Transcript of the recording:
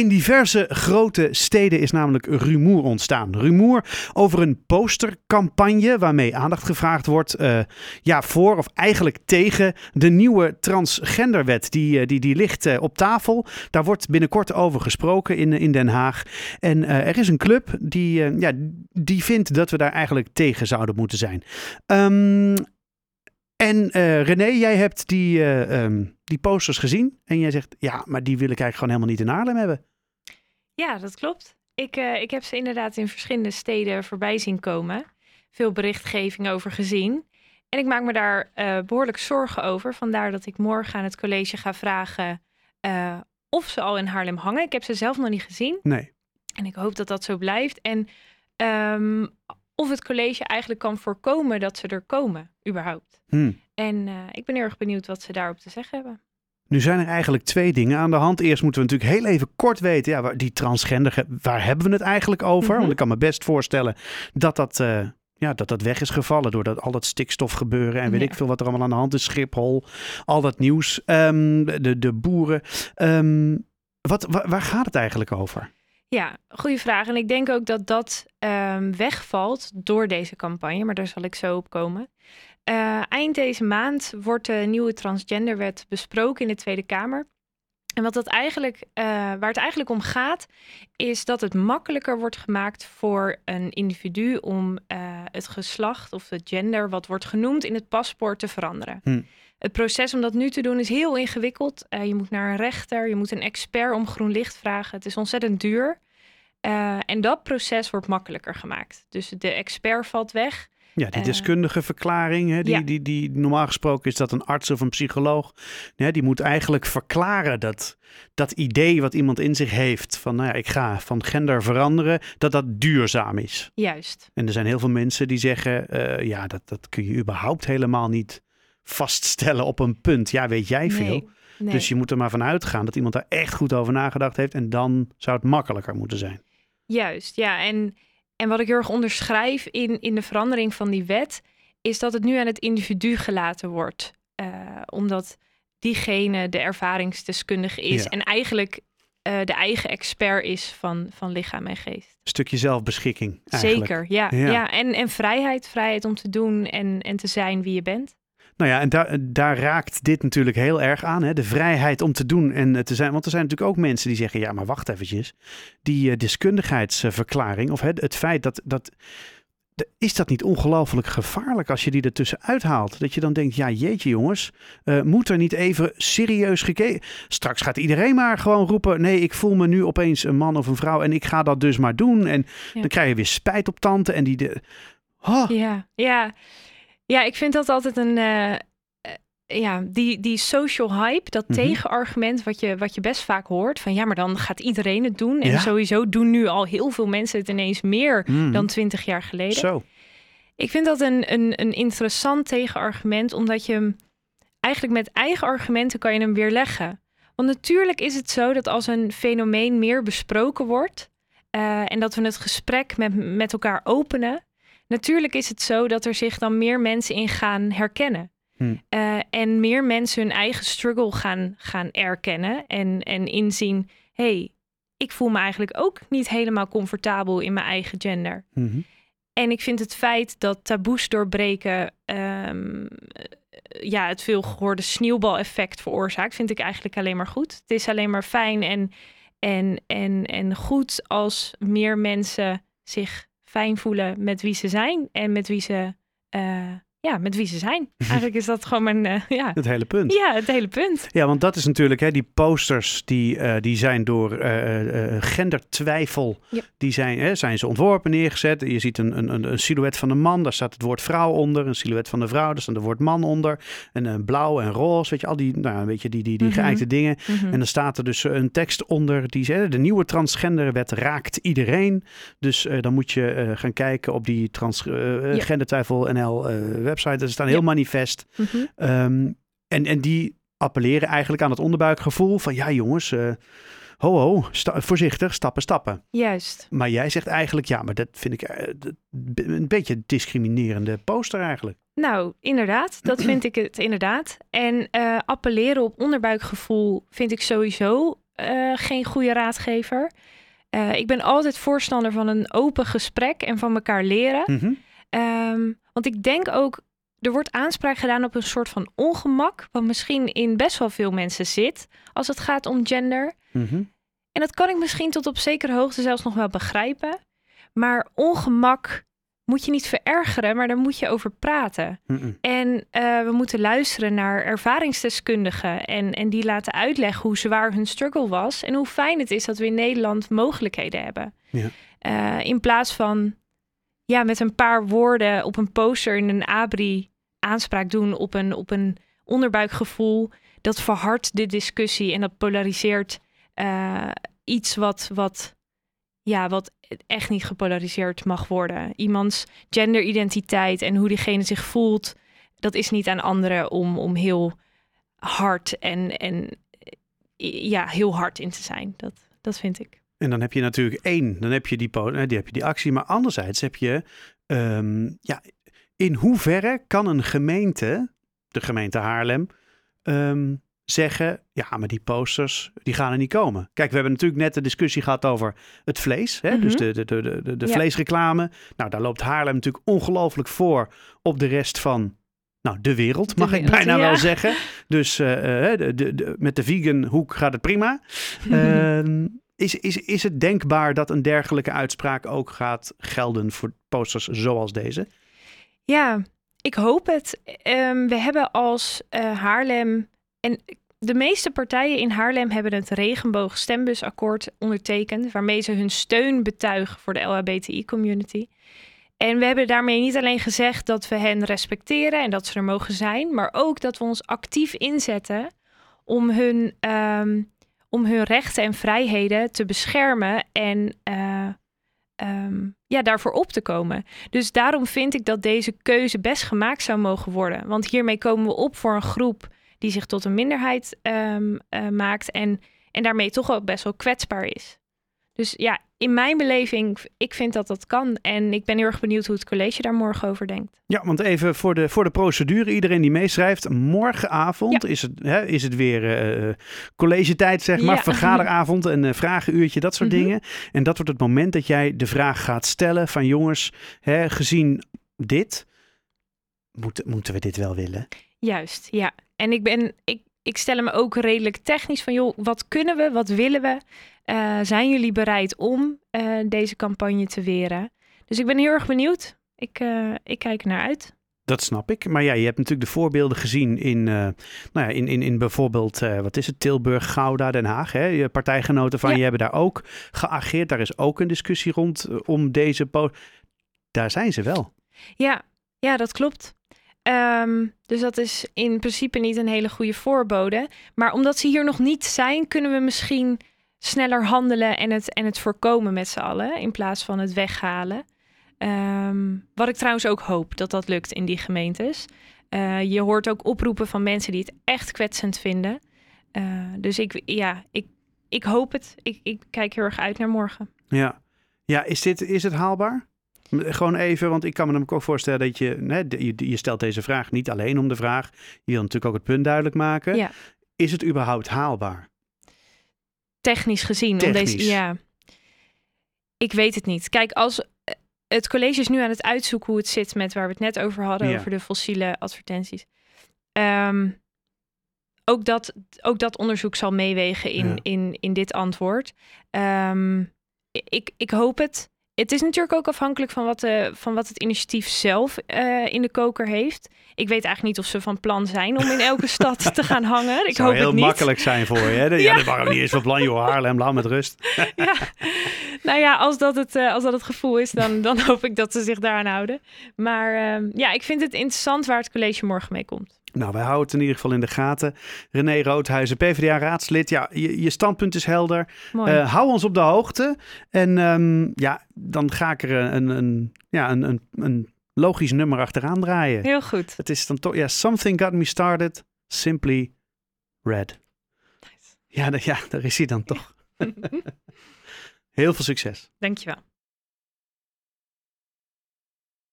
In diverse grote steden is namelijk rumoer ontstaan. Rumoer over een postercampagne waarmee aandacht gevraagd wordt uh, ja, voor of eigenlijk tegen de nieuwe transgenderwet. Die, uh, die, die ligt uh, op tafel. Daar wordt binnenkort over gesproken in, in Den Haag. En er is een club die, ja, die vindt dat we daar eigenlijk tegen zouden moeten zijn. Um, en uh, René, jij hebt die, um, die posters gezien en jij zegt, ja, maar die wil ik eigenlijk gewoon helemaal niet in Haarlem hebben. Ja, dat klopt. Ik, uh, ik heb ze inderdaad in verschillende steden voorbij zien komen. Veel berichtgeving over gezien. En ik maak me daar behoorlijk zorgen over. Vandaar dat ik morgen aan het college ga vragen of ze al in Haarlem hangen. Ik heb ze zelf nog niet gezien. Nee. En ik hoop dat dat zo blijft. En um, of het college eigenlijk kan voorkomen dat ze er komen, überhaupt. Hmm. En uh, ik ben heel erg benieuwd wat ze daarop te zeggen hebben. Nu zijn er eigenlijk twee dingen aan de hand. Eerst moeten we natuurlijk heel even kort weten, ja, die transgender, waar hebben we het eigenlijk over? Mm -hmm. Want ik kan me best voorstellen dat dat, uh, ja, dat dat weg is gevallen door dat, al dat stikstof gebeuren en weet ja. ik veel wat er allemaal aan de hand is. Schiphol, al dat nieuws, um, de, de boeren. Um, wat, waar, waar gaat het eigenlijk over? Ja, goede vraag. En ik denk ook dat dat um, wegvalt door deze campagne, maar daar zal ik zo op komen. Uh, eind deze maand wordt de nieuwe transgenderwet besproken in de Tweede Kamer. En wat dat eigenlijk, uh, waar het eigenlijk om gaat, is dat het makkelijker wordt gemaakt voor een individu om uh, het geslacht of het gender, wat wordt genoemd, in het paspoort te veranderen. Hm. Het proces om dat nu te doen is heel ingewikkeld. Uh, je moet naar een rechter, je moet een expert om groen licht vragen. Het is ontzettend duur. En dat proces wordt makkelijker gemaakt. Dus de expert valt weg. Ja, die deskundige verklaring, hè, die, ja. die, die, normaal gesproken is dat een arts of een psycholoog. Ja, die moet eigenlijk verklaren dat dat idee wat iemand in zich heeft van, nou ja, ik ga van gender veranderen, dat dat duurzaam is. Juist. En er zijn heel veel mensen die zeggen, uh, ja, dat, dat kun je überhaupt helemaal niet vaststellen op een punt. Ja, weet jij veel. Nee, nee. Dus je moet er maar van uitgaan dat iemand daar echt goed over nagedacht heeft en dan zou het makkelijker moeten zijn. Juist, ja. En, en wat ik heel erg onderschrijf in, in de verandering van die wet, is dat het nu aan het individu gelaten wordt. Uh, omdat diegene de ervaringsdeskundige is Ja. en eigenlijk uh, de eigen expert is van, van lichaam en geest. Een stukje zelfbeschikking. Eigenlijk. Zeker, ja. Ja. ja. En, en vrijheid, vrijheid om te doen en, en te zijn wie je bent. Nou ja, en daar, daar raakt dit natuurlijk heel erg aan. Hè? De vrijheid om te doen en eh, te zijn. Want er zijn natuurlijk ook mensen die zeggen: ja, maar wacht eventjes. Die uh, deskundigheidsverklaring, of het, het feit dat. dat is dat niet ongelooflijk gevaarlijk als je die ertussen uithaalt? Dat je dan denkt: ja, jeetje, jongens, uh, moet er niet even serieus gekeken. Straks gaat iedereen maar gewoon roepen: nee, ik voel me nu opeens een man of een vrouw en ik ga dat dus maar doen. En ja. dan krijg je weer spijt op tante en die. De, oh. Ja, ja. Ja, ik vind dat altijd een. Uh, uh, ja, die, die social hype, dat mm -hmm. tegenargument wat je, wat je best vaak hoort. Van ja, maar dan gaat iedereen het doen. En Ja. sowieso doen nu al heel veel mensen het ineens meer Mm. dan twintig jaar geleden. Zo. Ik vind dat een, een, een interessant tegenargument, omdat je hem eigenlijk met eigen argumenten kan je hem weerleggen. Want natuurlijk is het zo dat als een fenomeen meer besproken wordt uh, en dat we het gesprek met, met elkaar openen, Natuurlijk is het zo dat er zich dan meer mensen in gaan herkennen. Hm. Uh, en meer mensen hun eigen struggle gaan, gaan erkennen en, en inzien: hé, hey, ik voel me eigenlijk ook niet helemaal comfortabel in mijn eigen gender. Mm -hmm. En ik vind het feit dat taboes doorbreken um, ja, het veel gehoorde sneeuwbaleffect veroorzaakt, vind ik eigenlijk alleen maar goed. Het is alleen maar fijn en, en, en, en goed als meer mensen zich fijn voelen met wie ze zijn en met wie ze, uh, ja, met wie ze zijn. Eigenlijk is dat gewoon mijn, uh, ja. Het hele punt. Ja, het hele punt. Ja, want dat is natuurlijk, hè, die posters die, uh, die zijn door gendertwijfel, yep. die zijn, hè, zijn ze ontworpen, neergezet. Je ziet een, een, een silhouet van een man, daar staat het woord vrouw onder. Een silhouet van de vrouw, daar staat het woord man onder. En uh, blauw en roze, weet je, al die, nou, weet je, die, die, die Mhm. mm -hmm. geëikte dingen. Mm -hmm. En dan staat er dus een tekst onder die zegt, de nieuwe transgenderwet raakt iedereen. Dus uh, dan moet je uh, gaan kijken op die transgendertwijfel uh, NL website. Er staat een heel Ja. manifest. Mm -hmm. um, en, en die appelleren eigenlijk aan het onderbuikgevoel van ja jongens, uh, ho ho, sta voorzichtig, stappen, stappen. Juist. Maar jij zegt eigenlijk ja, maar dat vind ik uh, een beetje discriminerende poster eigenlijk. Nou, inderdaad, dat vind ik het inderdaad. En uh, appelleren op onderbuikgevoel vind ik sowieso eh, geen goede raadgever. Eh, ik ben altijd voorstander van een open gesprek en van elkaar leren. Mhm. Ehm, want ik denk ook, er wordt aanspraak gedaan op een soort van ongemak, wat misschien in best wel veel mensen zit als het gaat om gender. Mhm. En dat kan ik misschien tot op zekere hoogte zelfs nog wel begrijpen. Maar ongemak moet je niet verergeren, maar daar moet je over praten. Mhm. En eh, we moeten luisteren naar ervaringsdeskundigen en, en die laten uitleggen hoe zwaar hun struggle was en hoe fijn het is dat we in Nederland mogelijkheden hebben. Ja. Eh, in plaats van ja, met een paar woorden op een poster in een abri aanspraak doen op een, op een onderbuikgevoel, dat verhardt de discussie en dat polariseert eh, iets wat, wat, ja, wat echt niet gepolariseerd mag worden. Iemands genderidentiteit en hoe diegene zich voelt, dat is niet aan anderen om, om heel hard en, en eh, ja, heel hard in te zijn. Dat, dat vind ik. En dan heb je natuurlijk één, dan heb je die, eh, die, heb je die actie. Maar anderzijds heb je, ehm, ja, in hoeverre kan een gemeente, de gemeente Haarlem, ehm, zeggen, ja, maar die posters, die gaan er niet komen. Kijk, we hebben natuurlijk net de discussie gehad over het vlees. Hè? Dus Mhm. de, de, de, de, de, de Ja. vleesreclame. Nou, daar loopt Haarlem natuurlijk ongelooflijk voor op de rest van... Nou, de wereld, De mag ik bijna ja. wel zeggen. Dus eh, eh, de, de, de- met de vegan hoek gaat het prima. Ehm, is, is, is het denkbaar dat een dergelijke uitspraak ook gaat gelden voor posters zoals deze? Ja, ik hoop het. Ehm, we hebben als eh, Haarlem en de meeste partijen in Haarlem hebben het regenboog-stembusakkoord ondertekend, waarmee ze hun steun betuigen voor de LHBTI-community. En we hebben daarmee niet alleen gezegd dat we hen respecteren en dat ze er mogen zijn, maar ook dat we ons actief inzetten om hun, ehm, om hun rechten en vrijheden te beschermen en eh, ehm, ja, daarvoor op te komen. Dus daarom vind ik dat deze keuze best gemaakt zou mogen worden. Want hiermee komen we op voor een groep die zich tot een minderheid ehm, eh, maakt en, en daarmee toch ook best wel kwetsbaar is. Dus ja, in mijn beleving, ik vind dat dat kan. En ik ben heel erg benieuwd hoe het college daar morgen over denkt. Ja, want even voor de, voor de procedure, iedereen die meeschrijft. Morgenavond is, het, hè, is het weer eh collegetijd, zeg maar. Ja. Vergaderavond, een eh, vragenuurtje, dat soort Mhm. dingen. En dat wordt het moment dat jij de vraag gaat stellen van jongens, hè, gezien dit, moeten, moeten we dit wel willen? Juist, ja. En ik ben, ik, ik stel me ook redelijk technisch van, joh, wat kunnen we, wat willen we? Eh, zijn jullie bereid om eh, deze campagne te weren? Dus ik ben heel erg benieuwd. Ik, eh, ik kijk er naar uit. Dat snap ik. Maar ja, je hebt natuurlijk de voorbeelden gezien in, nou ja, in, in, in bijvoorbeeld, wat is het, Tilburg, Gouda, Den Haag. Hè? Je partijgenoten van Ja. je hebben daar ook geageerd. Daar is ook een discussie rond om deze... Daar zijn ze wel. Ja, ja, dat klopt. Ehm, dus dat is in principe niet een hele goede voorbode. Maar omdat ze hier nog niet zijn, kunnen we misschien sneller handelen en het, en het voorkomen met z'n allen, in plaats van het weghalen. Ehm, wat ik trouwens ook hoop dat dat lukt in die gemeentes. Eh, je hoort ook oproepen van mensen die het echt kwetsend vinden. Eh, dus ik, ja, ik, ik hoop het. Ik, ik kijk heel erg uit naar morgen. Ja, ja is, dit, is het haalbaar? Gewoon even, want ik kan me namelijk ook voorstellen dat je, hè, de- je, je stelt deze vraag niet alleen om de vraag. Je wil natuurlijk ook het punt duidelijk maken. Ja. Is het überhaupt haalbaar? Technisch gezien. Om deze, ja, ik weet het niet. Kijk, als eh, het college is nu aan het uitzoeken hoe het zit met waar we het net over hadden, Ja. over de fossiele advertenties. Ehm, ook, dat, ook dat onderzoek zal meewegen in, Ja. in, in dit antwoord. Ehm, ik, ik hoop het. Het is natuurlijk ook afhankelijk van wat, de, van wat het initiatief zelf eh, in de koker heeft. Ik weet eigenlijk niet of ze van plan zijn om in elke stad te gaan hangen. Ik zou hoop heel het niet. makkelijk zijn voor je. Hè? Ja, Ja. dat waren niet eens van plan, joh. Haarlem, laat met rust. ja. Nou ja, als dat het, eh, als dat het gevoel is, dan, dan hoop ik dat ze zich daaraan houden. Maar ehm, ja, ik vind het interessant waar het college morgen mee komt. Nou, wij houden het in ieder geval in de gaten. René Roodhuizen, PvdA-raadslid. Ja, je, je standpunt is helder. Eh, hou ons op de hoogte. En ehm, ja, dan ga ik er een, een, ja, een, een, een logisch nummer achteraan draaien. Heel goed. Het is dan toch, ja, Something Got Me Started, Simply Red. Ja, da- ja daar is hij dan toch. Heel veel succes. Dankjewel.